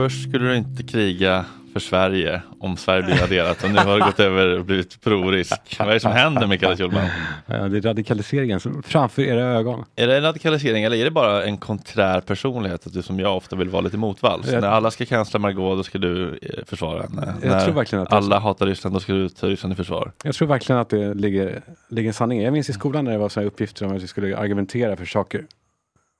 Först skulle du inte kriga för Sverige om Sverige blir raderat och nu har det gått över och blivit prorisk. Vad är det som händer Mikael Schulman? Ja, det är radikaliseringen som, framför era ögon. Är det en radikalisering eller är det bara en konträr personlighet? Att du som jag ofta vill vara lite motvalls. Jag- När alla ska kansla Margot då ska du eh, försvara henne. Jag När tror verkligen att alla hatar Ryssland då ska du ta Ryssland i försvar. Jag tror verkligen att det ligger, ligger en sanning. Jag minns i skolan när det var här uppgifter om att vi skulle argumentera för saker.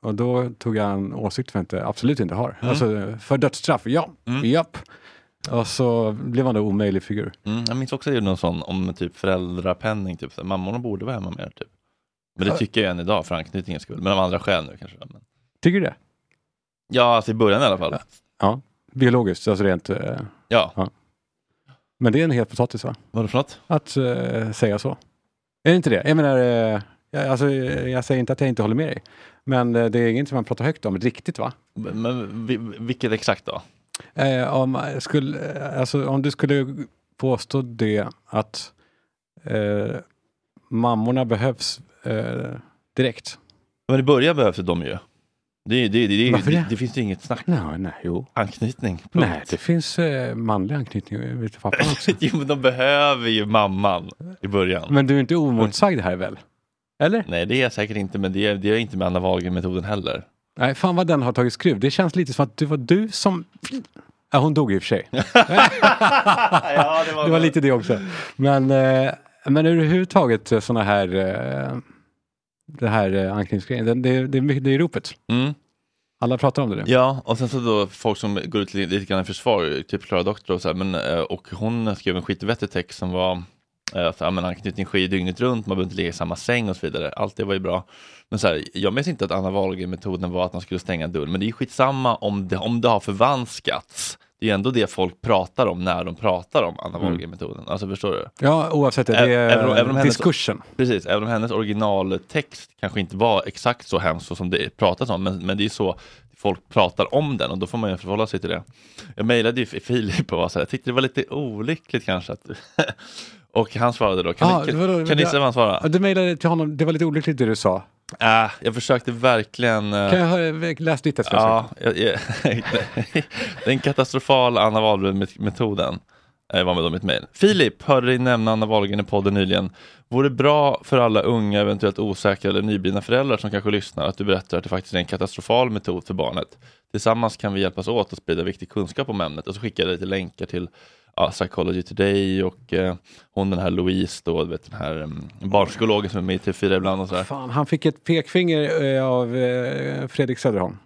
Och då tog jag en åsikt som jag inte, absolut inte har. Alltså för dödsstraff, ja, japp. Och så blev man en omöjlig figur. Mm, jag minns också det är någon sån om typ föräldrapenning, typ. så mammorna borde vara hemma mer. Typ. Men det tycker jag än idag för anknytningens skull. Men av andra skäl nu kanske. Men... Tycker du det? Ja, alltså i början i alla fall. Ja, biologiskt, alltså rent. eh, Ja, Men det är en het potatis va? vad är det för något? Att eh, säga så. Är det inte det? Jag menar, eh, jag, alltså, eh, jag säger inte att jag inte håller med dig. Men eh, det är inget man pratar högt om riktigt va? Men vi- vilket exakt då? Eh, om, skulle, eh, alltså, om du skulle påstå det att eh, mammorna behövs eh, direkt. Men i början behövs de ju. Det, det, det, Varför det, det? finns ju inget snack. Nej, nej, jo. Anknytning. punkt. Nej, det finns eh, manlig anknytning. Du, pappan också. jo, men de behöver ju mamman i början. Men du är inte omotsagd här väl? Eller? Nej, det är jag säkert inte, men det är, det är inte med Anna Wahlgren-metoden heller. Nej, fan vad den har tagit skruv. Det känns lite som att det var du som... Ja, hon dog i och för sig. ja, det Det var lite det också. Men, eh, men överhuvudtaget sådana här, eh, det här eh, anknytningsgrejen, det, det, det, det är ropet. Mm. Alla pratar om det nu. Ja, och sen så då folk som går ut lite, lite grann i försvar, typ Klara Doktor och så här, men, eh, och hon skrev en skitvettig text som var eh, att ja, men anknytning sker ju dygnet runt, man behöver inte ligga i samma säng och så vidare. Allt det var ju bra. Men så här, jag minns inte att Anna Wahlgren-metoden var att man skulle stänga dörren, men det är ju skitsamma om det, om det har förvanskats. Det är ändå det folk pratar om när de pratar om Anna Wahlgren-metoden. Alltså förstår du? Ja, oavsett det. Det är även om- även om hennes- diskursen. Precis, även om hennes originaltext kanske inte var exakt så hemskt så som det pratas om, men, men det är så folk pratar om den och då får man ju förhålla sig till det. Jag mejlade ju Filip och var så här, jag tyckte det var lite olyckligt kanske att och han svarade då, kan, Ah, ni, kan, var då- kan ni gissa vad han svarade? Du mejlade till honom, det var lite olyckligt det du sa. Äh, jag försökte verkligen eh, Kan jag höra, läs ditt? Ja, jag, jag, den katastrofala Anna Wahlgren-metoden eh, var med då mitt mejl. Filip, hörde dig nämna Anna Wahlgren i podden nyligen. Vore bra för alla unga, eventuellt osäkra eller nyblivna föräldrar som kanske lyssnar att du berättar att det faktiskt är en katastrofal metod för barnet. Tillsammans kan vi hjälpas åt att sprida viktig kunskap om ämnet och så skickar jag lite länkar till ja, Psychology Today och eh, hon den här Louise då, vet den här um, barnpsykologen som är med i TV4 ibland och sådär. Fan, han fick ett pekfinger eh, av eh, Fredrik Söderholm.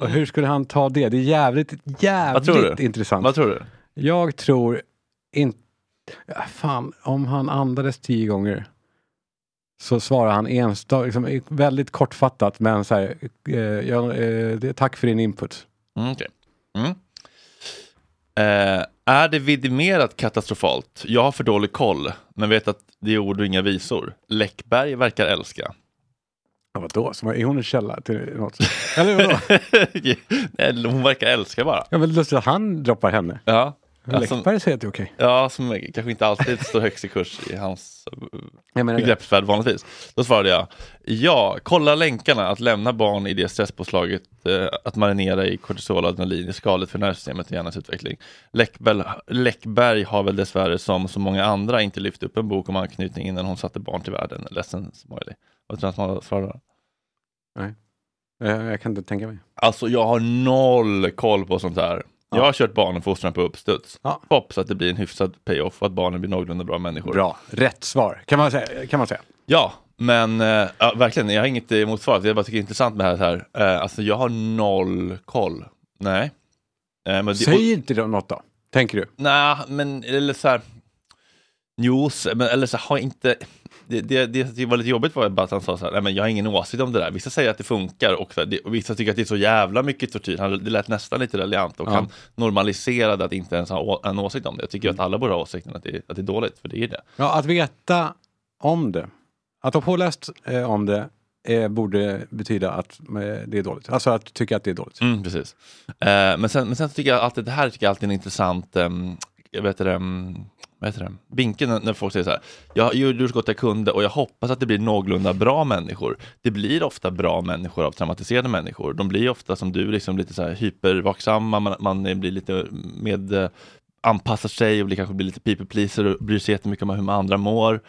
Och hur skulle han ta det? Det är jävligt, Mm. Jävligt intressant. Vad tror du? Jag tror inte... Fan, om han andades tio gånger så svarar han enstaka, liksom, väldigt kortfattat men så här, eh, ja, eh, tack för din input. Mm, okej. mm. Eh, är det vidimerat katastrofalt? Jag har för dålig koll, men vet att det är ord och inga visor. Läckberg verkar älska. Ja, vadå? Så är hon en källa till något? Eller vadå? Nej, Hon verkar älska bara. Ja, men lustigt att han droppar henne. Ja. Alltså- Läckberg säger att det är okej. Ja, som kanske inte alltid står högst i kurs i hans Jag begreppsvärld vanligtvis. Då svarade jag, ja, kolla länkarna att lämna barn i det stresspåslaget, eh, att marinera i kortisol och adrenalin är skadligt för nervsystemet och hjärnans utveckling. Läckberg, Läckberg har väl dessvärre som så många andra inte lyft upp en bok om anknytning innan hon satte barn till världen. Ledsen smiley. Vad tror du att man svarar? Eh, Jag kan inte tänka mig. Alltså jag har noll koll på sånt här. Jag har kört barnuppfostran på uppstuds. Ja. Hoppas att det blir en hyfsad payoff och att barnen blir någorlunda bra människor. Bra, rätt svar kan man säga. Kan man säga. Ja, men ja, verkligen, jag har inget emot svaret. Jag bara tycker det är intressant med det här. Eh, alltså jag har noll koll. Nej. Eh, men det, Säg inte då något då, tänker du. Nej, men eller så här. Jo, men eller så här, har inte. Det, det, det, var lite jobbigt var bara att han sa så här, nej men jag har ingen åsikt om det där. Vissa säger att det funkar och, här, det, och vissa tycker att det är så jävla mycket tortyr. Han, det lät nästan lite raljant och Ja. han normaliserade att inte ens ha en åsikt om det. Jag tycker att alla borde ha åsikten att det, att det är dåligt, för det är det. Ja, att veta om det, att ha påläst eh, om det, eh, borde betyda att eh, det är dåligt. Alltså att tycka att det är dåligt. Mm, precis. Eh, men, sen, men sen tycker jag alltid, det här tycker jag alltid är en intressant, um, jag vet det, vad heter det, vinkeln när, folk säger så här, jag har gjort så gott jag kunde och jag hoppas att det blir någorlunda bra människor. Det blir ofta bra människor av traumatiserade människor. De blir ofta som du, liksom lite så här hypervaksamma, man, man blir lite med, eh, anpassar sig och blir, kanske blir lite people pleaser och bryr sig jättemycket om hur andra mår.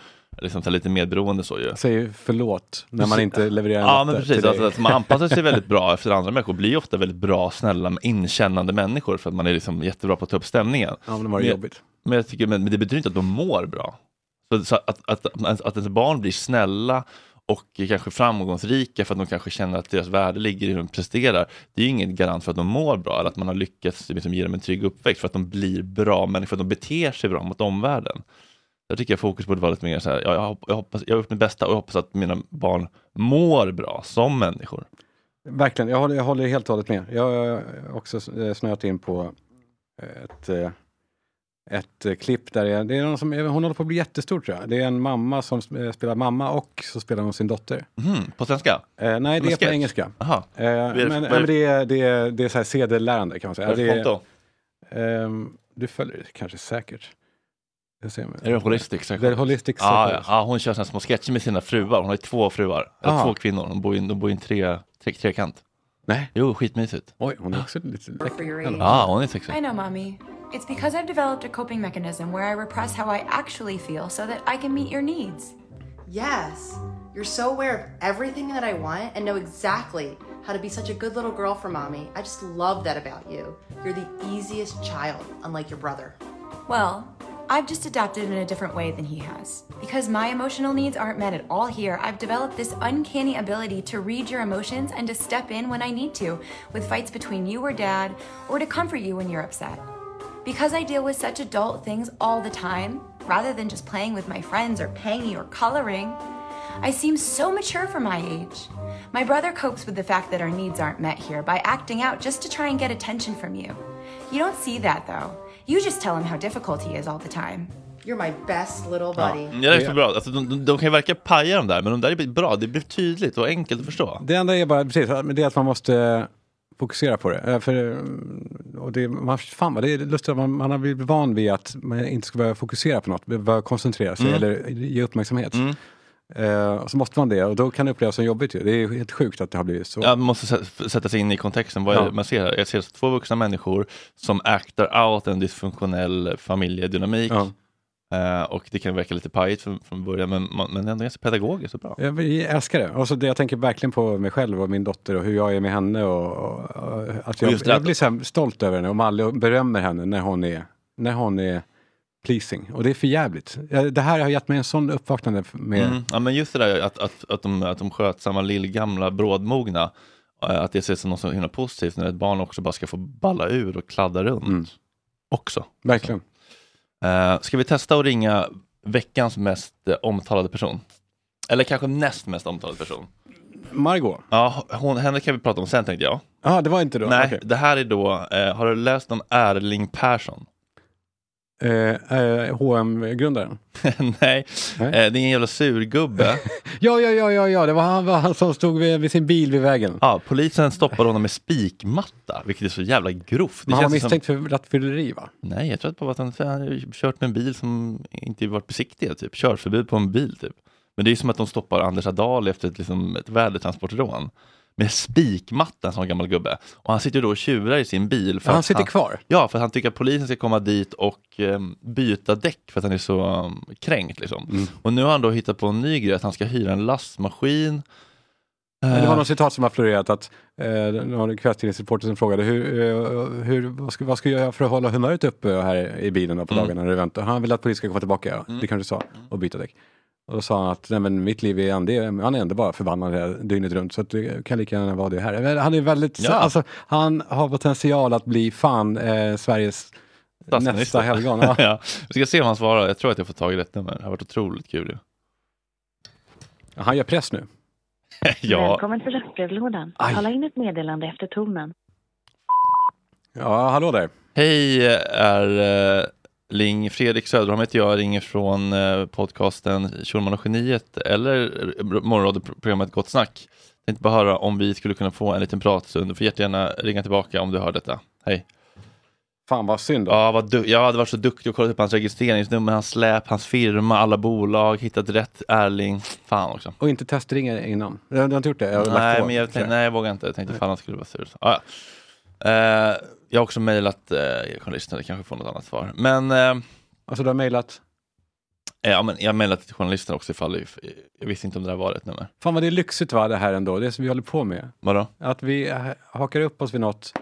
Liksom så lite medberoende så ju. Säger förlåt när man inte levererar Ja men precis, alltså, att man anpassar sig väldigt bra efter andra människor, blir ofta väldigt bra, snälla, inkännande människor för att man är liksom jättebra på att ta upp stämningen. Ja, men det var det Men- jobbigt. Men, jag tycker, men, men det betyder inte att de mår bra. Så, så att, att, att, att ens barn blir snälla och kanske framgångsrika för att de kanske känner att deras värde ligger i hur de presterar. Det är ju ingen garant för att de mår bra eller att man har lyckats liksom, ge dem en trygg uppväxt för att de blir bra människor, för att de beter sig bra mot omvärlden. Jag tycker fokus borde vara lite mer så här, ja, jag, jag, hoppas, jag har gjort mitt bästa och jag hoppas att mina barn mår bra som människor. Verkligen, jag håller, jag håller helt och hållet med. Jag har också eh, snöat in på ett, eh, ett eh, klipp där är, det är någon som, hon håller på att bli jättestor tror jag. Det är en mamma som eh, spelar mamma och så spelar hon sin dotter. Mhm, på svenska? Eh, nej, det är sketch? på engelska. Aha. Eh, men är det- men det, är, det, är, det är så här sedellärande kan man säga. Vad är det Det ehm, du följer det kanske säkert. Jag ser, Är det Holistic? Det är Holistic Ja, ja. Psychologist. ja, hon kör såna små sketcher med sina fruar. Hon har ju två fruar, eller Aha. två kvinnor. De bor i, de bor i en tre, tre, trekant. Nej, Jo, skitmysigt. oj, hon är också lite age. Ja, hon är sexig. I know, Mommy. It's because I've developed a coping mechanism where I repress how I actually feel so that I can meet your needs. Yes. You're so aware of everything that I want and know exactly how to be such a good little girl for mommy. I just love that about you. You're the easiest child, unlike your brother. Well, I've just adapted in a different way than he has. Because my emotional needs aren't met at all here, I've developed this uncanny ability to read your emotions and to step in when I need to, with fights between you or dad, or to comfort you when you're upset. Because I deal with such adult things all the time, rather than just playing with my friends or playing or coloring, I seem so mature for my age. My brother copes with the fact that our needs aren't met here by acting out just to try and get attention from you. You don't see that though. You just tell him how difficult he is all the time. You're my best little buddy. Ja, det är så bra. Alltså, de, de, de kan ju verka paja de där, men de där är bra. Det blir tydligt och enkelt att förstå. Det enda är bara, precis, det är att man måste fokusera på det. Eh, För, mm, och det, man, fan vad det är lustigt man, man har blivit van vid att man inte ska behöva fokusera på något, behöva koncentrera sig eller ge uppmärksamhet. Eh, så måste man det och då kan det upplevas som jobbigt. Ju. Det är helt sjukt att det har blivit så. Ja, man måste sä- sätta sig in i kontexten. Vad Ja. man ser här? Jag ser två vuxna människor som actar out en dysfunktionell familjedynamik. Ja. Eh, och det kan verka lite pajigt från, från början, men, man- men ändå ganska pedagogiskt och bra. Jag älskar det. Och så det. Jag tänker verkligen på mig själv och min dotter och hur jag är med henne. Och, och, och att jag, jag blir så stolt över henne och Malle berömmer henne när hon är, när hon är pleasing. Och det är för jävligt. Det här har gett mig en sån uppvaknande med... Mm. Ja, men just det där att, att, att, de, att de skötsamma lillgamla brådmogna, eh, att det ses som något så himla positivt när ett barn också bara ska få balla ur och kladda runt. Mm. Också. Verkligen. Eh, ska vi testa att ringa veckans mest eh, omtalade person? Eller kanske näst mest omtalade person? Margot. Ja, hon, henne kan vi prata om sen tänkte jag. Ja, det var inte då? Nej, Okej. det här är då, eh, har du läst om Erling Persson? Eh, eh, hm grundaren Nej, Nej. Eh, det är en jävla surgubbe. Ja, ja, ja, ja, ja, det var han, var han som stod vid, vid sin bil vid vägen. ja, polisen stoppade honom med spikmatta, vilket är så jävla grovt. Det Men han var känns som- misstänkt för rattfylleri va? Nej, jag tror att bara att han, han kört med en bil som inte varit besiktigad, typ. Körförbud på en bil, typ. Men det är ju som att de stoppar Anders Adal efter ett, liksom, ett värdetransportrån. Med spikmatta, en sån gammal gubbe. Och han sitter då och tjurar i sin bil. För han att sitter kvar? Ja, för att han tycker att polisen ska komma dit och ehm, byta däck för att han är så um, kränkt. Liksom. Mm. Och nu har han då hittat på en ny grej, att han ska hyra en lastmaskin. Men Det var Eh, något citat som har florerat att eh, någon kvällstidningsreporter som frågade hur, eh, hur, vad, ska, vad ska jag göra för att hålla humöret uppe här i bilen på Mm. dagarna när du väntar? Han vill att polisen ska komma tillbaka, ja. det kanske sa, och byta däck. Och då sa han att nej, men mitt liv är, det, han är ändå bara förbannad här dygnet runt så att det kan lika gärna vara det här. Men Han är väldigt, Ja. alltså, han har potential att bli fan eh, Sveriges nästa helgon. Ja. ja. Vi ska se om han svarar. Jag tror att jag får tag i rätt nummer. Det har varit otroligt kul. ju. Han gör press nu. ja, Välkommen till röstbrevlådan. Tala in ett meddelande efter tonen. Ja, hallå där. Hej, är eh, Ling Fredrik Söderholm heter jag, ringer från eh, podcasten Schulman och geniet eller morgonradioprogrammet Gott Snack. Tänkte bara höra om vi skulle kunna få en liten pratstund. Du får jättegärna ringa tillbaka om du hör detta. Hej. Fan vad synd då. Ja, vad jag hade varit så duktig och kollat upp hans registreringsnummer, hans släp, hans firma, alla bolag, hittat rätt Erling. Fan också. Och inte testringa innan. Du har inte gjort det? Nej, men jag, tänkte, nej, jag vågar inte. Jag tänkte fan han skulle vara sur. Ah, ja. eh, jag har också mejlat eh, journalisterna, det kanske får något annat svar. Men eh, Alltså du har mejlat? Eh, Ja, men jag har mejlat till journalister också ifall jag visste inte om det där var ett nummer. Fan vad det är lyxigt va, det här ändå. Det som vi håller på med. Vadå? Att vi hakar upp oss vid något.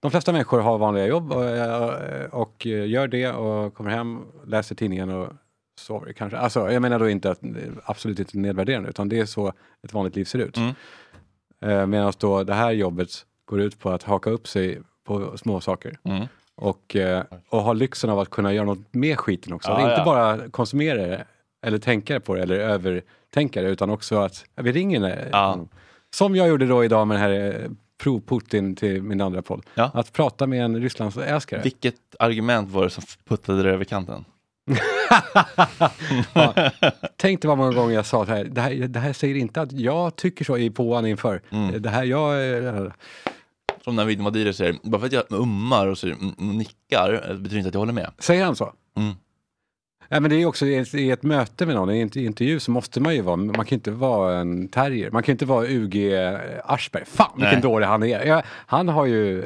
De flesta människor har vanliga jobb och, eh, och eh, gör det och kommer hem, läser tidningen och sover kanske. Alltså, jag menar då inte att absolut inte nedvärderande, utan det är så ett vanligt liv ser ut. Mm. Medan då det här jobbet går ut på att haka upp sig på små saker. Mm. Och, eh, och ha lyxen av att kunna göra något med skiten också. Ja, inte ja. bara konsumera det, eller tänka på det, eller övertänka det, utan också att vi ringer Ja. Som jag gjorde då idag med den här eh, pro-Putin till min andra podd. Ja. Att prata med en Rysslandsälskare. Vilket argument var det som puttade det över kanten? ja. Tänk dig vad många gånger jag sa så här, det här, det här säger inte att jag tycker så i påan inför. Mm. Det här, jag... Som när Vidmar Madiri säger, bara för att jag ummar och, så, mm, nickar eh, betyder inte att jag håller med. Säger han så? Mm. Ja, men det är också i ett, möte med någon, i en int- intervju så måste man ju vara, man kan inte vara en terrier, man kan inte vara UG Aschberg. Fan vilken Nej. dålig han är. Ja, han har ju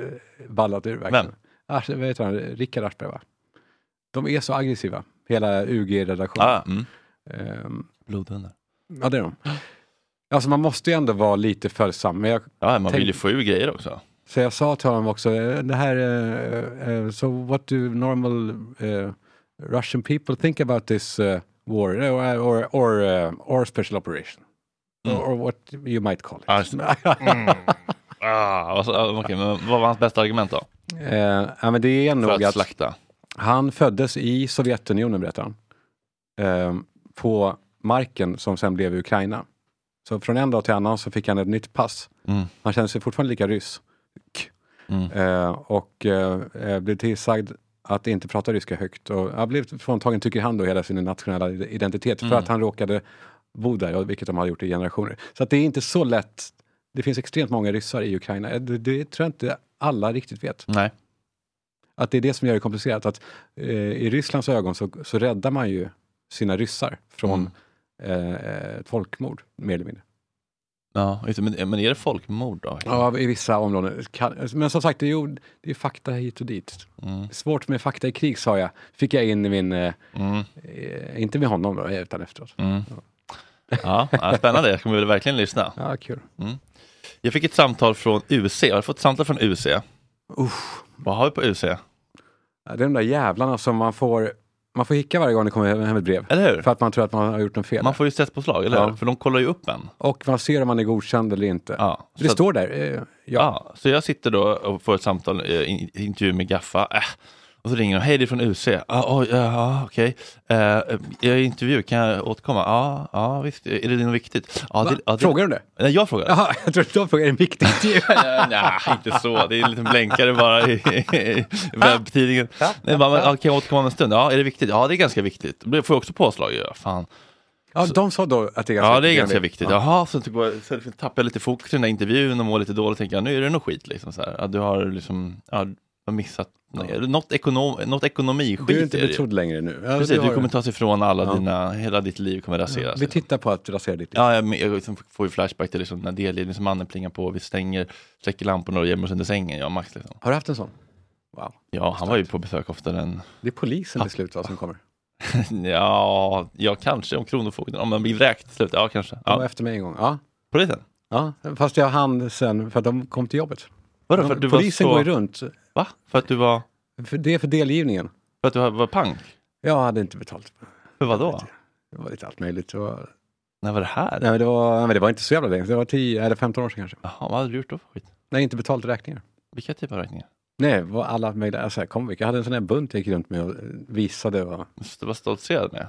ballat ur verkligen. Vem? Asch, vad heter han? Rickard Aschberg va? De är så aggressiva, hela UG-redaktionen. Ah, mm. Ehm, Blodhundar. ja det är de. Alltså man måste ju ändå vara lite följsam. Men jag, Ja, man Tänk- vill ju få ur grejer också. Så jag sa till honom också, det här, eh, eh, so what do normal eh, Russian people think about this war or, or, or, special operation? Mm. Or what you might call it. Ja, just Ah, ah, okej, men vad var hans bästa argument då? Ja, men det är För nog att att slakta? han föddes i Sovjetunionen, berättar han. På marken som sen blev Ukraina. Så från en dag till annan så fick han ett nytt pass. Mm. Han kände sig fortfarande lika rysk. Mm. Eh, och eh, eh, blev tillsagd att inte prata ryska högt. Och han blev fråntagen, tycker han, då, hela sin nationella identitet för Mm. att han råkade bo där, vilket de har gjort i generationer. Så att det är inte så lätt. Det finns extremt många ryssar i Ukraina. Eh, Det, det tror jag inte alla riktigt vet. Nej. Att det är det som gör det komplicerat. Att eh, I Rysslands ögon så, så räddar man ju sina ryssar från Mm. eh, ett folkmord, mer eller mindre. Ja, just men, men är det folkmord då? Ja, i vissa områden. Men som sagt, det är, ju, det är fakta hit och dit. Mm. Svårt med fakta i krig sa jag. Fick jag in i min, eh, Mm. eh, inte med honom då, utan efteråt. Mm. Ja, ja, spännande. Jag kommer väl verkligen lyssna. Ja, kul. Jag fick ett samtal från UC. Jag har fått ett samtal från UC. Vad har vi på UC? Det är de där jävlarna som man får, man får hicka varje gång det kommer hem ett brev. Eller hur? För att man tror att man har gjort något fel. Man får ju stresspåslag, eller Ja. hur? För de kollar ju upp en. Och man ser om man är godkänd eller inte. Ja, Det står där. Eh, ja. Ja, så jag sitter då och får ett samtal, eh, in- intervju med Gaffa. Äh, Och så ringer de, hej det är från UC. Ah, oj, ja, okej. Eh, jag är i intervju, kan jag återkomma? Ja, ja visst. Är det något viktigt? Va? det, ja, det... Frågar de det? Nej, jag frågar. Jaha, jag tror att de frågar, är det en viktig intervju? Nej, inte så. Det är en liten blänkare bara i, i webbtidningen. Nej, bara, kan jag återkomma om en stund? Ja, är det viktigt? Ja, det är ganska viktigt. Det får jag också påslag? Ja, fan. Ja, de sa då att det är ganska Ja, det är viktigt. ganska viktigt. Jaha, så, går- så tappar jag lite fokus i den där intervjun och mår lite dåligt. Tänker jag, nu är det nog skit liksom. Så här. Ja, du har liksom, ja, du har missat nej, något, ekonom, något ekonomiskit. Du är inte betrodd längre nu. Ja, Precis, du du kommer tas ifrån alla Ja. dina, hela ditt liv kommer raseras. Vi tittar på att rasera ditt liv. Ja, jag, jag liksom får ju flashback till liksom när delgivningsmannen plingar på, vi stänger, släcker lamporna och gömmer oss under sängen, jag och Max. Liksom. Har du haft en sån? Wow. Ja, han var ju på besök oftare än... Det är polisen till slut vad som kommer. ja, ja, kanske om Kronofogden, om man blir vräkt till slut. Ja, kanske. De var Ja. efter mig en gång. Ja. Polisen? ja, fast jag hann sen för att de kom till jobbet. Vadå, för var Polisen så... går ju runt. Va? För att du var, För det är för delgivningen. för att du var pank? Jag hade inte betalt. För vad då? Det var lite allt möjligt. Det var, När var det här? nej, men det var, men det var inte så jävla länge. Det var 10 eller 15 år sedan kanske. Jaha, vad hade du gjort då för skit? Nej, inte betalt räkningar. Vilka typer av räkningar? Nej, var alla möjliga. Alltså, kom, jag hade en sån här bunt jag gick runt med och eh, visade. Och, Du var stoltserad med?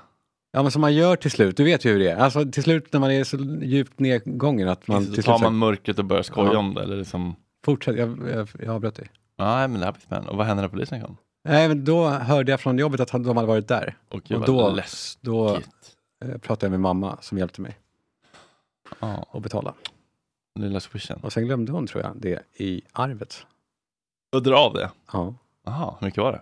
ja, men som man gör till slut. Du vet ju hur det är. Alltså till slut när man är så djupt nedgången att man till tar slut man mörkret och börjar skoja Ja. om det? Eller liksom... Fortsätt, jag, jag, jag avbröt dig. Nej, men det här blir spännande. Och vad hände när polisen kom? Nej, men då hörde jag från jobbet att de hade varit där. Och Och då, då eh, pratade jag med mamma som hjälpte mig Ja, att betala. lilla swishen. Och sen glömde hon, tror jag, det i arvet. Och dra av det? Ja. Jaha, hur mycket var det?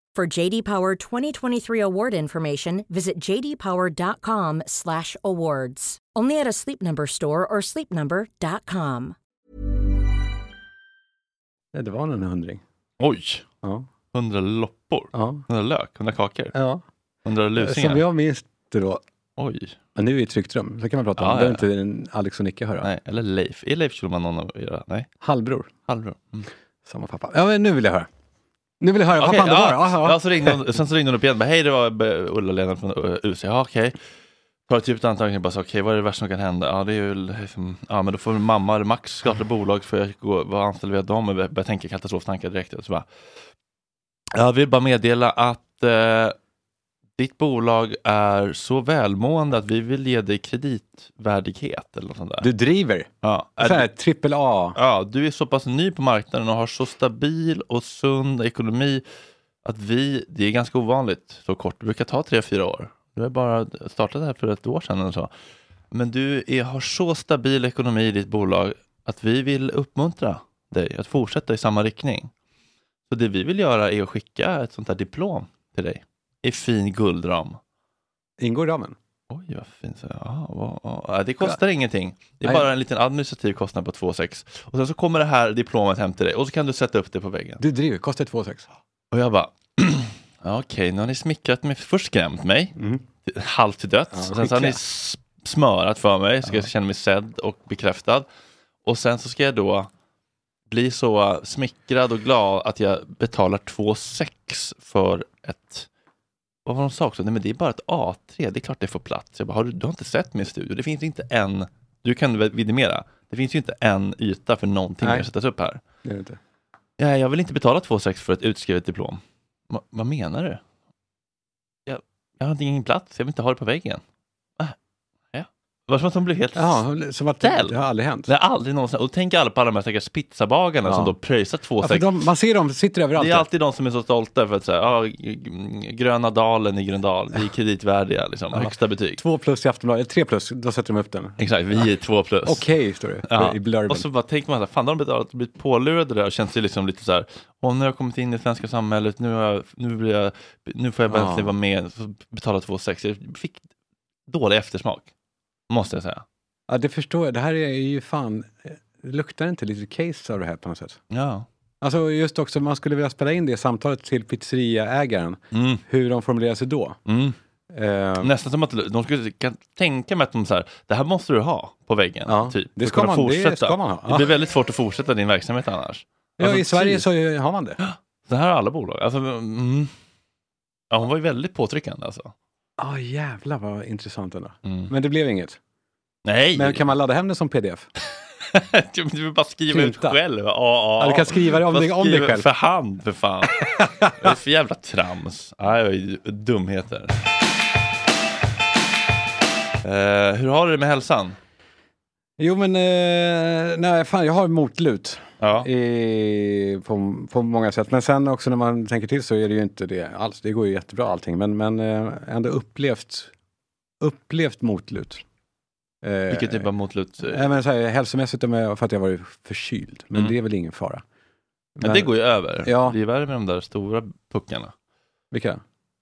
For JD Power 2023 award information, visit jdpower.com/awards. Only at a Sleep Number store or sleepnumber.com. Nej, det var en hundring. Oj! Ja. Hundra loppor? Ja. Hundra lök? Hundra kakor? ja. Hundra lusingar? Som jag minns det då. Oj! Men nu är vi i ett tryggt rum, så kan man prata om. Ja, det behöver ja. inte Alex och Nicke höra. Nej, eller Leif. Är Leif Schulman någon av era? Nej? Halvbror, Halvbror? Mm. samma pappa. Ja, men nu vill jag höra. Nu vill jag höra vad Okej, fan det var. ja, Ja, ja, så ringde hon, sen så ringde hon upp igen. Bara, Hej, det var eh, Ulla-Lena från uh, UC. Ja, okej. Tar ett djupt andetag och bara, okej, vad är det värsta som kan hända? Ja, det är ju liksom, ja, men då får mamma eller Max starta bolag för jag gå, vara anställd via dem och börja tänka katastroftankar direkt. Så bara, jag vill bara meddela att eh, ditt bolag är så välmående att vi vill ge dig kreditvärdighet eller något sånt där. Du driver. ja, Så här, trippel A. Ja, du är så pass ny på marknaden och har så stabil och sund ekonomi att vi, det är ganska ovanligt så kort, det brukar ta tre, fyra år. Du har bara startat det här för ett år sedan eller så. Men du är, har så stabil ekonomi i ditt bolag att vi vill uppmuntra dig att fortsätta i samma riktning. Så det vi vill göra är att skicka ett sånt här diplom till dig i fin guldram. Ingår i ramen? Oj, vad fint. Så, ja, vad, ja, det kostar ingenting. Det är Nej. bara en liten administrativ kostnad på 2 6 Och sen så kommer det här diplomet hem till dig och så kan du sätta upp det på väggen. Du driver, kostar 2 6. Och jag bara, ja, okej, nu har ni smickrat mig, först skrämt mig, halvt till döds. Mm. Ja, sen så har ni smörat för mig, så jag ska känna mig sedd och bekräftad. Och sen så ska jag då bli så smickrad och glad att jag betalar 2 6 för ett vad var de sa också? Nej men det är bara ett A3, det är klart det får plats. Jag bara, har du, du har inte sett min studio? Det finns inte en, du kan vidimera, det finns ju inte en yta för någonting Nej. att sättas upp här. Det är det inte. Ja, jag vill inte betala 2 6 för ett utskrivet diplom. Va, vad menar du? Jag, jag har ingen plats, jag vill inte ha det på väggen. Ja. Det var som att de blev helt Ja, som att ställd. det har aldrig hänt. Det har aldrig någonsin, och tänk alla på alla de här stackars pizzabagarna Ja. som då pröjsar 2 Ja, för 6 de, man ser dem, sitter överallt. det är alltid de som är så stolta för att säga, ja, g- Gröna Dalen i Gröndal, vi är kreditvärdiga, liksom, högsta betyg. Två plus i Aftonbladet, tre plus, då sätter de upp den. Exakt, vi är två plus. Okej, står det Ja. i blurben. Och så bara tänker man, så här, fan de har betalat, blivit pålurade där och känns det liksom lite så här, åh nu har jag kommit in i det svenska samhället, nu, jag, nu, blir jag, nu får jag Ja. verkligen vara med, betala 2,6. Jag fick dålig eftersmak, måste jag säga. Ja, det förstår jag. Det här är ju fan, det luktar inte lite case av det här på något sätt? Ja. Alltså just också, man skulle vilja spela in det samtalet till pizzeriaägaren, Mm. hur de formulerar sig då. Mm. Eh, Nästan som att de skulle kan tänka mig att de så här, det här måste du ha på väggen. Ja, typ, det ska man- det ska man ha. Det blir väldigt svårt att fortsätta din verksamhet annars. ja, Alltså, i Sverige typ. så har man det. Så här har alla bolag. Alltså, mm. ja, hon var ju väldigt påtryckande alltså. Ja, jävlar vad intressant ändå. Mm. Men det blev inget. Nej, Men kan man ladda hem den som pdf? du vill bara skriva ut Printa. själv. Ja, ja. Ja, du kan skriva det om dig- om dig själv. För hand, för fan. det är för jävla trams. Det ju dumheter. Eh, hur har du det med hälsan? Jo men, eh, nej fan jag har motlut. Ja. I, på, på många sätt. Men sen också när man tänker till så är det ju inte det alls. Det går ju jättebra allting. Men, men eh, ändå upplevt, upplevt motlut. Eh, Vilken typ av motlut? Nej, men så här, hälsomässigt för att jag varit förkyld. Men Mm. det är väl ingen fara. Men det går ju över. Ja. Det är värre med de där stora puckarna. Vilka?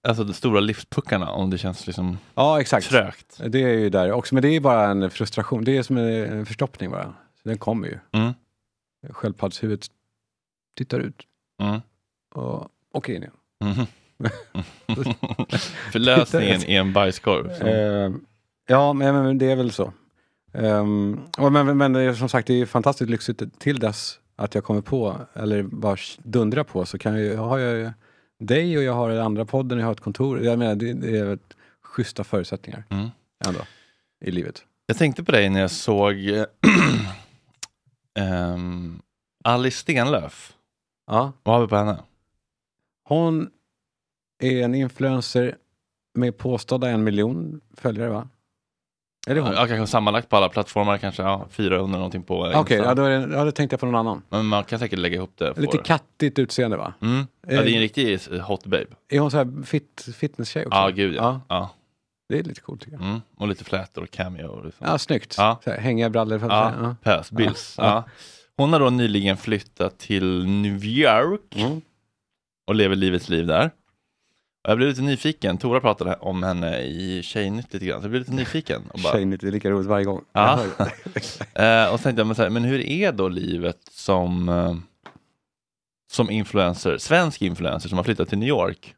Alltså de stora livspuckarna om det känns liksom Ja exakt. trögt. Det är ju där också. Men det är bara en frustration. Det är som en, en förstoppning bara. Så den kommer ju. Mm. Sköldpaddshuvudet tittar ut Mm. och åker in igen. Mhm. Förlösningen är en bajskorv. Eh, ja, men, men det är väl så. Um, och men, men, som sagt, det är fantastiskt lyxigt till dess att jag kommer på, eller bara dundra på, så kan jag, har jag dig och jag har den andra podden, jag har ett kontor. Jag menar, det, det är schyssta förutsättningar Mm. ändå i livet. Jag tänkte på dig när jag såg um, Alice Stenlöf. Ja. Vad har vi på henne? Hon är en influencer med påstådda en miljon följare va? Är det hon? Ja, kanske sammanlagt på alla plattformar kanske ja, 400 någonting på Okej, Insta. ja, då, är det- ja, då tänkte jag på någon annan. Men man kan säkert lägga ihop det. Lite kattigt utseende va? Mm. Ja, det är en riktig hot babe. Är hon så här fit, fitness-tjej också? Ja, gud ja. ja. Det är lite coolt tycker jag. Mm. Och lite flätor och cameo. Liksom. Ja, snyggt. Ja. Så här, hängiga brallor. För att Ja, säga. pös, Bills. Ja. Ja. Hon har då nyligen flyttat till New York Mm. och lever livets liv där. Jag blev lite nyfiken, Tora pratade om henne i Tjejnytt lite grann, så jag blev lite nyfiken. Och bara, Tjejnytt, är lika roligt varje gång. Ja. Eh, och så tänkte jag, men, här, men hur är då livet som, eh, som influencer, svensk influencer som har flyttat till New York?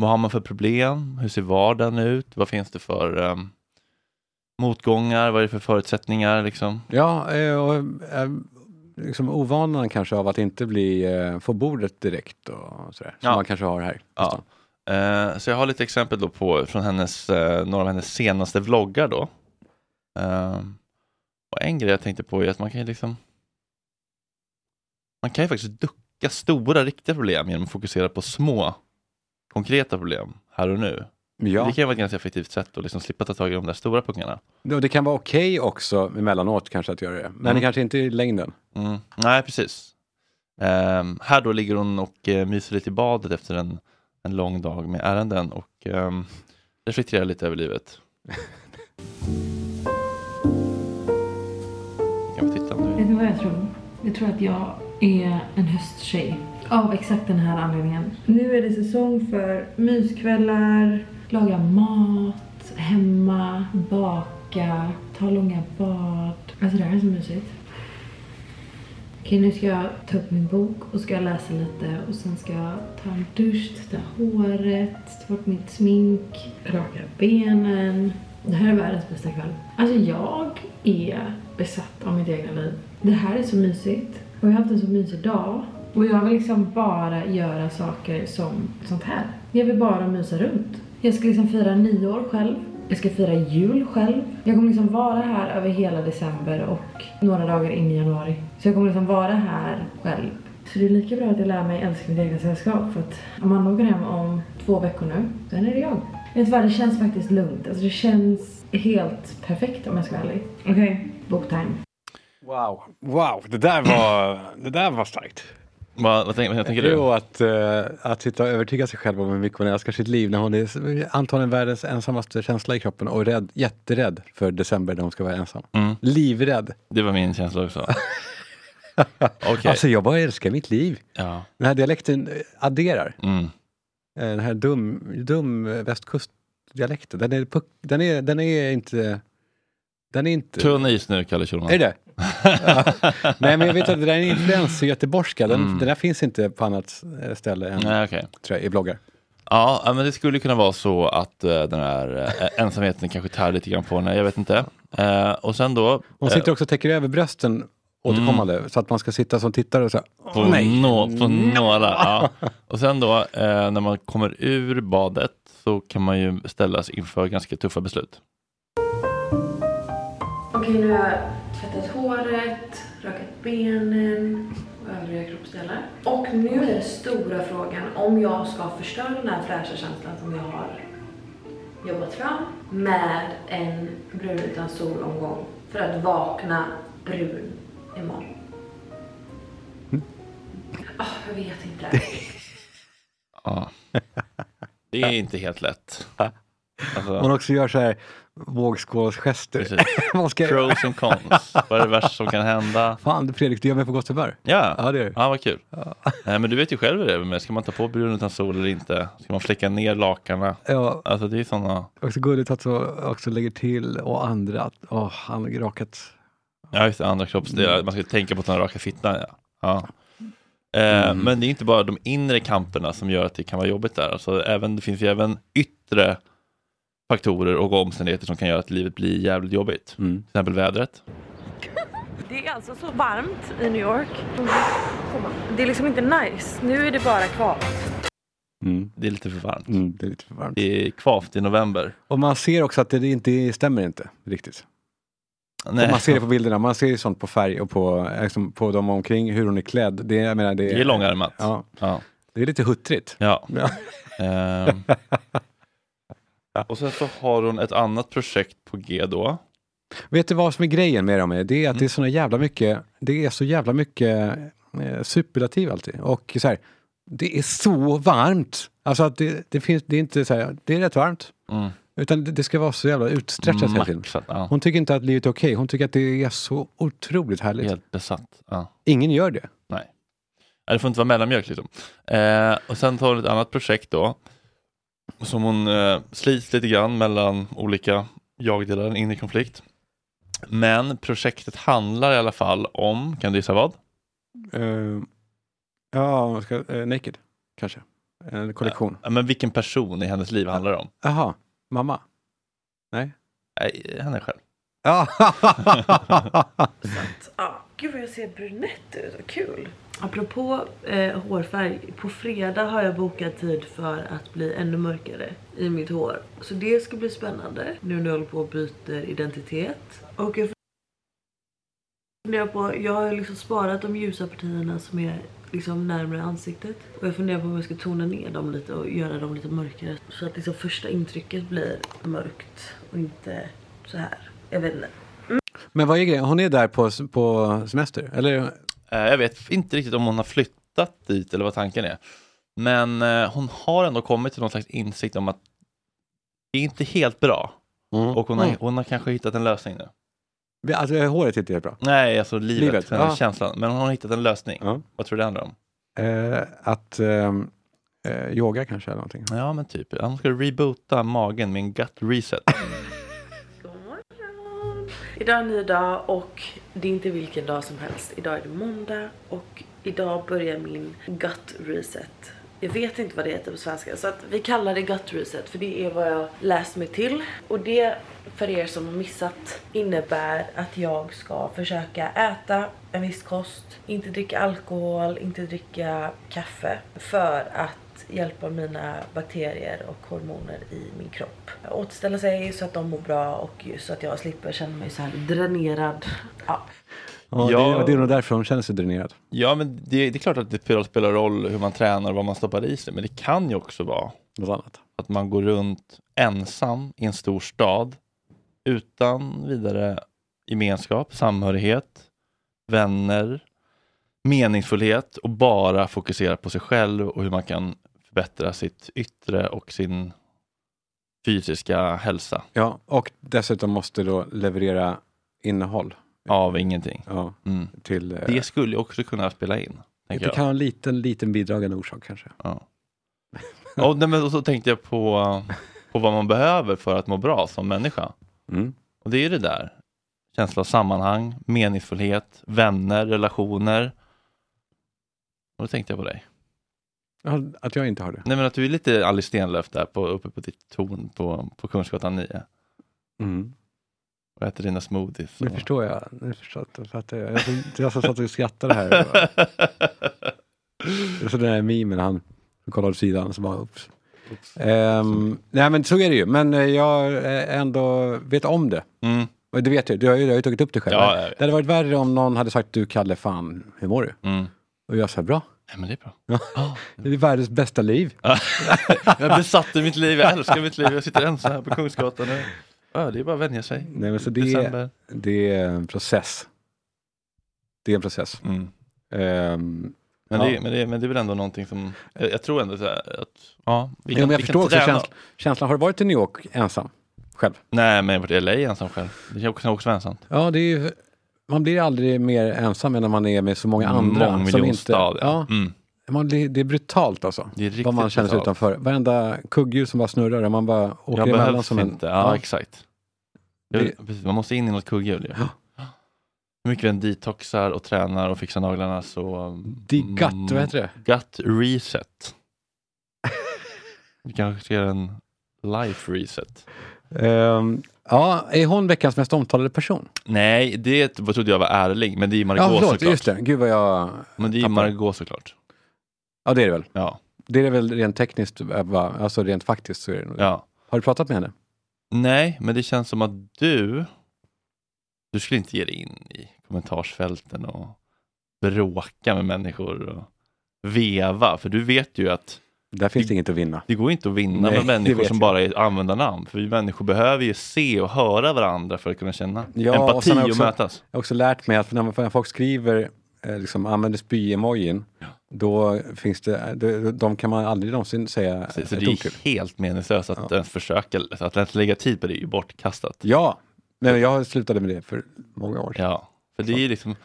Vad har man för problem? Hur ser vardagen ut? Vad finns det för eh, motgångar? Vad är det för förutsättningar? Liksom? Ja, eh, och eh, liksom ovanan kanske av att inte bli, eh, få bordet direkt och sådär. Som Ja. man kanske har här. Ja. Eh, så jag har lite exempel då på från hennes, några av hennes senaste vloggar då. Eh, och en grej jag tänkte på är att man kan ju liksom Man kan ju faktiskt ducka stora riktiga problem genom att fokusera på små konkreta problem här och nu. Ja. Det kan vara ett ganska effektivt sätt att liksom slippa ta tag i de där stora puckarna. Och det kan vara okej också emellanåt kanske att göra det. Men Mm. kanske inte i längden. Mm. Nej, precis. Ehm, här då ligger hon och uh, myser lite i badet efter en, en lång dag med ärenden och um, reflekterar lite över livet. kan vi titta om du Vet ni vad jag tror? Jag tror att jag är en hösttjej. Av exakt den här anledningen. Nu är det säsong för myskvällar, laga mat, hemma, baka, ta långa bad. Alltså det här är så mysigt. Okej, nu ska jag ta upp min bok och ska läsa lite och sen ska jag ta en dusch, tvätta håret, ta bort mitt smink, raka benen. Det här är världens bästa kväll. Alltså jag är besatt av mitt egna liv. Det här är så mysigt och jag har haft en så mysig dag. Och jag vill liksom bara göra saker som sånt här. Jag vill bara mysa runt. Jag ska liksom fira nyår själv. Jag ska fira jul själv. Jag kommer liksom vara här över hela december och några dagar in i januari. Så jag kommer liksom vara här själv. Så det är lika bra att jag lär mig älska mitt egna sällskap för att Amanda åker hem om två veckor nu. Sen är det jag. Vet du vad, det känns faktiskt lugnt. Alltså det känns helt perfekt om jag ska vara ärlig. Okej, okay. boktime. Wow, wow, det där var, det där var starkt. Vad, vad, tänker, vad tänker du? Jo, att, uh, att sitta och övertyga sig själv om hur mycket man älskar sitt liv när hon är antagligen världens ensammaste känsla i kroppen och rädd, jätterädd för december när hon ska vara ensam. Mm. Livrädd. Det var min känsla också. okay. Alltså jag bara älskar mitt liv. Ja. Den här dialekten adderar. Mm. Den här dum, dum västkustdialekten, den är, den, är, den är inte... Den är inte... Tunn is nu, Kalle Schulman. Är det? Nej men jag vet att det där är en influens i göteborgska, den, Mm. den där finns inte på annat ställe än Nej, tror jag, i bloggar. Ja, men det skulle kunna vara så att eh, den här eh, ensamheten kanske tär lite grann på henne, jag vet inte. Eh, och sen då... Hon sitter också och täcker över brösten återkommande så att man ska sitta som tittare och säga på, nå, på några. Ja. Och sen då när man kommer ur badet så kan man ju ställas inför ganska tuffa beslut. Okej, nu har jag tvättat håret, benen och övriga kroppsdelar. Och nu är den stora frågan om jag ska förstöra den här fräscha känslan som jag har jobbat fram med en brun utan solomgång för att vakna brun imorgon. Ah, jag vet inte. Ja. Det är inte helt lätt. Alltså, Hon också gör så här vågskålsgester. Precis. Man ska... Pros and cons. Vad är det värsta som kan hända? Fan Fredrik, du gör mig på gott humör. Ja, Ja, det är det. ja vad kul. Nej, men du vet ju själv hur det är med. Ska man ta på brun utan sol eller inte? Ska man fläcka ner lakarna? Ja, Alltså det är sådana... också gulligt att så också lägger till och andra att åh, han har rakat. Ja, just det, andra kroppsdelar. Man ska tänka på att den raka fittan. Ja. Ja. Eh, Men det är inte bara de inre kamperna som gör att det kan vara jobbigt där. Alltså, även, det finns ju även yttre faktorer och omständigheter som kan göra att livet blir jävligt jobbigt. Till exempel vädret. Det är alltså så varmt i New York. Det är liksom inte nice. Nu är det bara kvavt. Det är lite för varmt. Mm, det är lite för varmt. Det är kvavt i november. Och man ser också att det inte stämmer inte riktigt. Man ser det på bilderna, man ser ju sånt på färg och på, liksom, på dem omkring, hur hon är klädd. Det, jag menar, det, Det är långärmat. Ja. Ja. Det är lite huttrigt. Ja. Ja. Och sen så har hon ett annat projekt på G då. Vet du vad som är grejen med dem? Det är att det är så jävla mycket, det är så jävla mycket eh, superlativ alltid. Och så här, det är så varmt. Alltså att det, det finns, det är inte så här, det är rätt varmt. Mm. Utan det, det ska vara så jävla utstretchat hela tiden. Ja. Hon tycker inte att livet är okej, hon tycker att det är så otroligt härligt. Helt besatt. Ja. Ingen gör det. Nej. Nej, Det får inte vara mellanmjölk liksom. Eh, och sen tar hon ett annat projekt då. Som hon eh, slits lite grann mellan olika jagdelar, en inre konflikt. Men projektet handlar i alla fall om, kan du gissa vad? Eh, ja, ska, eh, Naked, kanske. En kollektion. Ja, men vilken person i hennes liv handlar det om? Jaha, mamma? Nej? Nej, henne själv. Ja. Gud vad jag ser brunett ut, vad kul. Apropå eh, hårfärg, på fredag har jag bokat tid för att bli ännu mörkare i mitt hår. Så det ska bli spännande nu när jag håller på och byter identitet. Och jag funderar på, jag har ju liksom sparat de ljusa partierna som är liksom närmare ansiktet. Och jag funderar på om jag ska tona ner dem lite och göra dem lite mörkare. Så att liksom första intrycket blir mörkt och inte så här. Jag vet inte. Men vad är grejen? Hon är där på, på semester? Eller? Eh, jag vet inte riktigt om hon har flyttat dit eller vad tanken är. Men eh, hon har ändå kommit till någon slags insikt om att det är inte helt bra. Och hon har, Mm. hon har kanske hittat en lösning nu. Alltså håret är inte helt bra. Nej, alltså livet, Livet, ja. känslan. Men hon har hittat en lösning. Ja. Vad tror du det handlar om? Eh, att ehm, eh, yoga kanske eller någonting. Ja, men typ. Han ska reboota magen med en gut reset. Idag är en ny dag och det är inte vilken dag som helst. Idag är det måndag och idag börjar min gut reset. Jag vet inte vad det heter på svenska så att vi kallar det gut reset för det är vad jag läst mig till. Och det för er som har missat innebär att jag ska försöka äta en viss kost, inte dricka alkohol, inte dricka kaffe för att hjälpa mina bakterier och hormoner i min kropp. Återställa sig så att de mår bra och så att jag slipper känna mig så här dränerad. Ja. Ja, Ja. Det, det är nog därför hon känner sig dränerad. Ja, men det, det är klart att det spelar, spelar roll hur man tränar och vad man stoppar i sig. Men det kan ju också vara Något annat. att man går runt ensam i en stor stad utan vidare gemenskap, samhörighet, vänner, meningsfullhet och bara fokuserar på sig själv och hur man kan förbättra sitt yttre och sin fysiska hälsa Ja, och dessutom måste då leverera innehåll. Av ingenting. Ja, Mm. till, eh, Det skulle ju också kunna spela in. det Tänker kan jag. vara en liten, liten bidragande orsak kanske. Ja. Och, nej, men, och så tänkte jag på, på vad man behöver för att må bra som människa. Mm. Och det är ju det där. Känsla av sammanhang, meningsfullhet, vänner, relationer. Och då tänkte jag på dig. Ja, Att jag inte har det. Nej men att du är lite Alice Stenlöf där på, uppe på ditt torn på, på Kungsgatan 9. Mm. Och äter dina smoothies. Nu och- förstår jag. Nu förstår jag, fattar jag. Jag, jag satt och skrattade här. så den här memen, han kollade åt sidan så bara ups. Ehm, nej men så är det ju, men eh, jag eh, ändå vet om det. Mm. Och det vet jag, du har ju, du har ju tagit upp det själv. Ja. Det hade varit värre om någon hade sagt du Kalle, fan, hur mår du? Mm. Och jag sa bra. Ja, men det är bra. Det är världens bästa liv. jag är besatt i mitt liv, jag älskar mitt liv. Jag sitter ensam här på Kungsgatan nu. Ja, det är bara att vänja sig. Nej, men så det, December. det är en process. Det är en process. Mm. Ehm, Men, ja. det, men, det, men det är väl ändå någonting som, jag, jag tror ändå så här att, ja, vi Ja, kan, men jag förstår också känslan, känslan. Har du varit i New York ensam? Själv? Nej, men jag har varit i LA ensam själv. Det kan också, också vara ensamt. Ja, det är ju, man blir aldrig mer ensam än när man är med så många andra. som inte, Mångmiljonstad, ja. ja, Mm. Man, blir- det är brutalt alltså. Det är riktigt vad man känner sig brutalt. utanför. Varenda kugghjul som bara snurrar och man bara åker Jag emellan som en... inte. Ja, exakt. Jag, Det- precis, man måste in i något kugghjul. ju. Hur mycket vi än detoxar och tränar och fixar naglarna så... Det är gut, vad heter det? Gut reset. Vi kanske ska göra en life reset. Ehm, ja, är hon veckans mest omtalade person? Nej, det trodde jag var ärlig, men det är ju Margot ja, förlåt, såklart. just det. Gud vad jag... Men det är ju tappade. Margot såklart. Ja, det är det väl. Ja. Det är väl rent tekniskt, eh, va? alltså rent faktiskt så är det nog det. ja. Har du pratat med henne? Nej, men det känns som att du, du skulle inte ge dig in i kommentarsfälten och bråka med människor och veva, för du vet ju att Där finns det inget att vinna. det går inte att vinna Nej, med det människor som jag. bara är användarnamn, för vi människor behöver ju se och höra varandra för att kunna känna Ja, och empati och, också- mötas. Jag har också lärt mig att när, folk skriver, liksom, använder spy-emojin, då finns det, de, de kan man aldrig någonsin säga Så, så det är helt meningslöst att ens försöka, att ens lägga tid på det är ju bortkastat. Ja, men jag slutade med det för många år sedan. Ja, för det är ju liksom,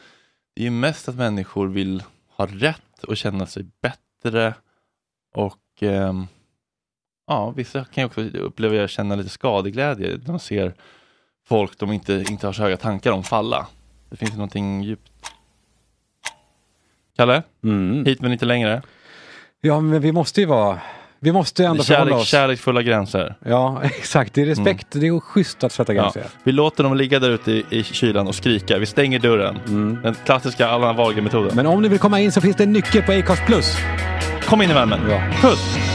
det är ju mest att människor vill ha rätt och känna sig bättre och ehm, ja, vissa kan ju också uppleva känna lite skadeglädje när de ser folk de inte, inte har så höga tankar om falla. Det finns ju någonting djupt. Kalle, Mm. hit men inte längre. Ja, men vi måste ju vara, vi måste ändå förhålla Kärlek, oss. kärleksfulla gränser. Ja, exakt. Det är respekt. Det är schysst att sätta Ja. gränser. Vi låter dem ligga där ute i, i kylan och skrika. Vi stänger dörren. Den klassiska Allan Wahlgren-metoden. Mm. Men om ni vill komma in så finns det en nyckel på Acast Plus. Kom in i värmen. Ja. Puss!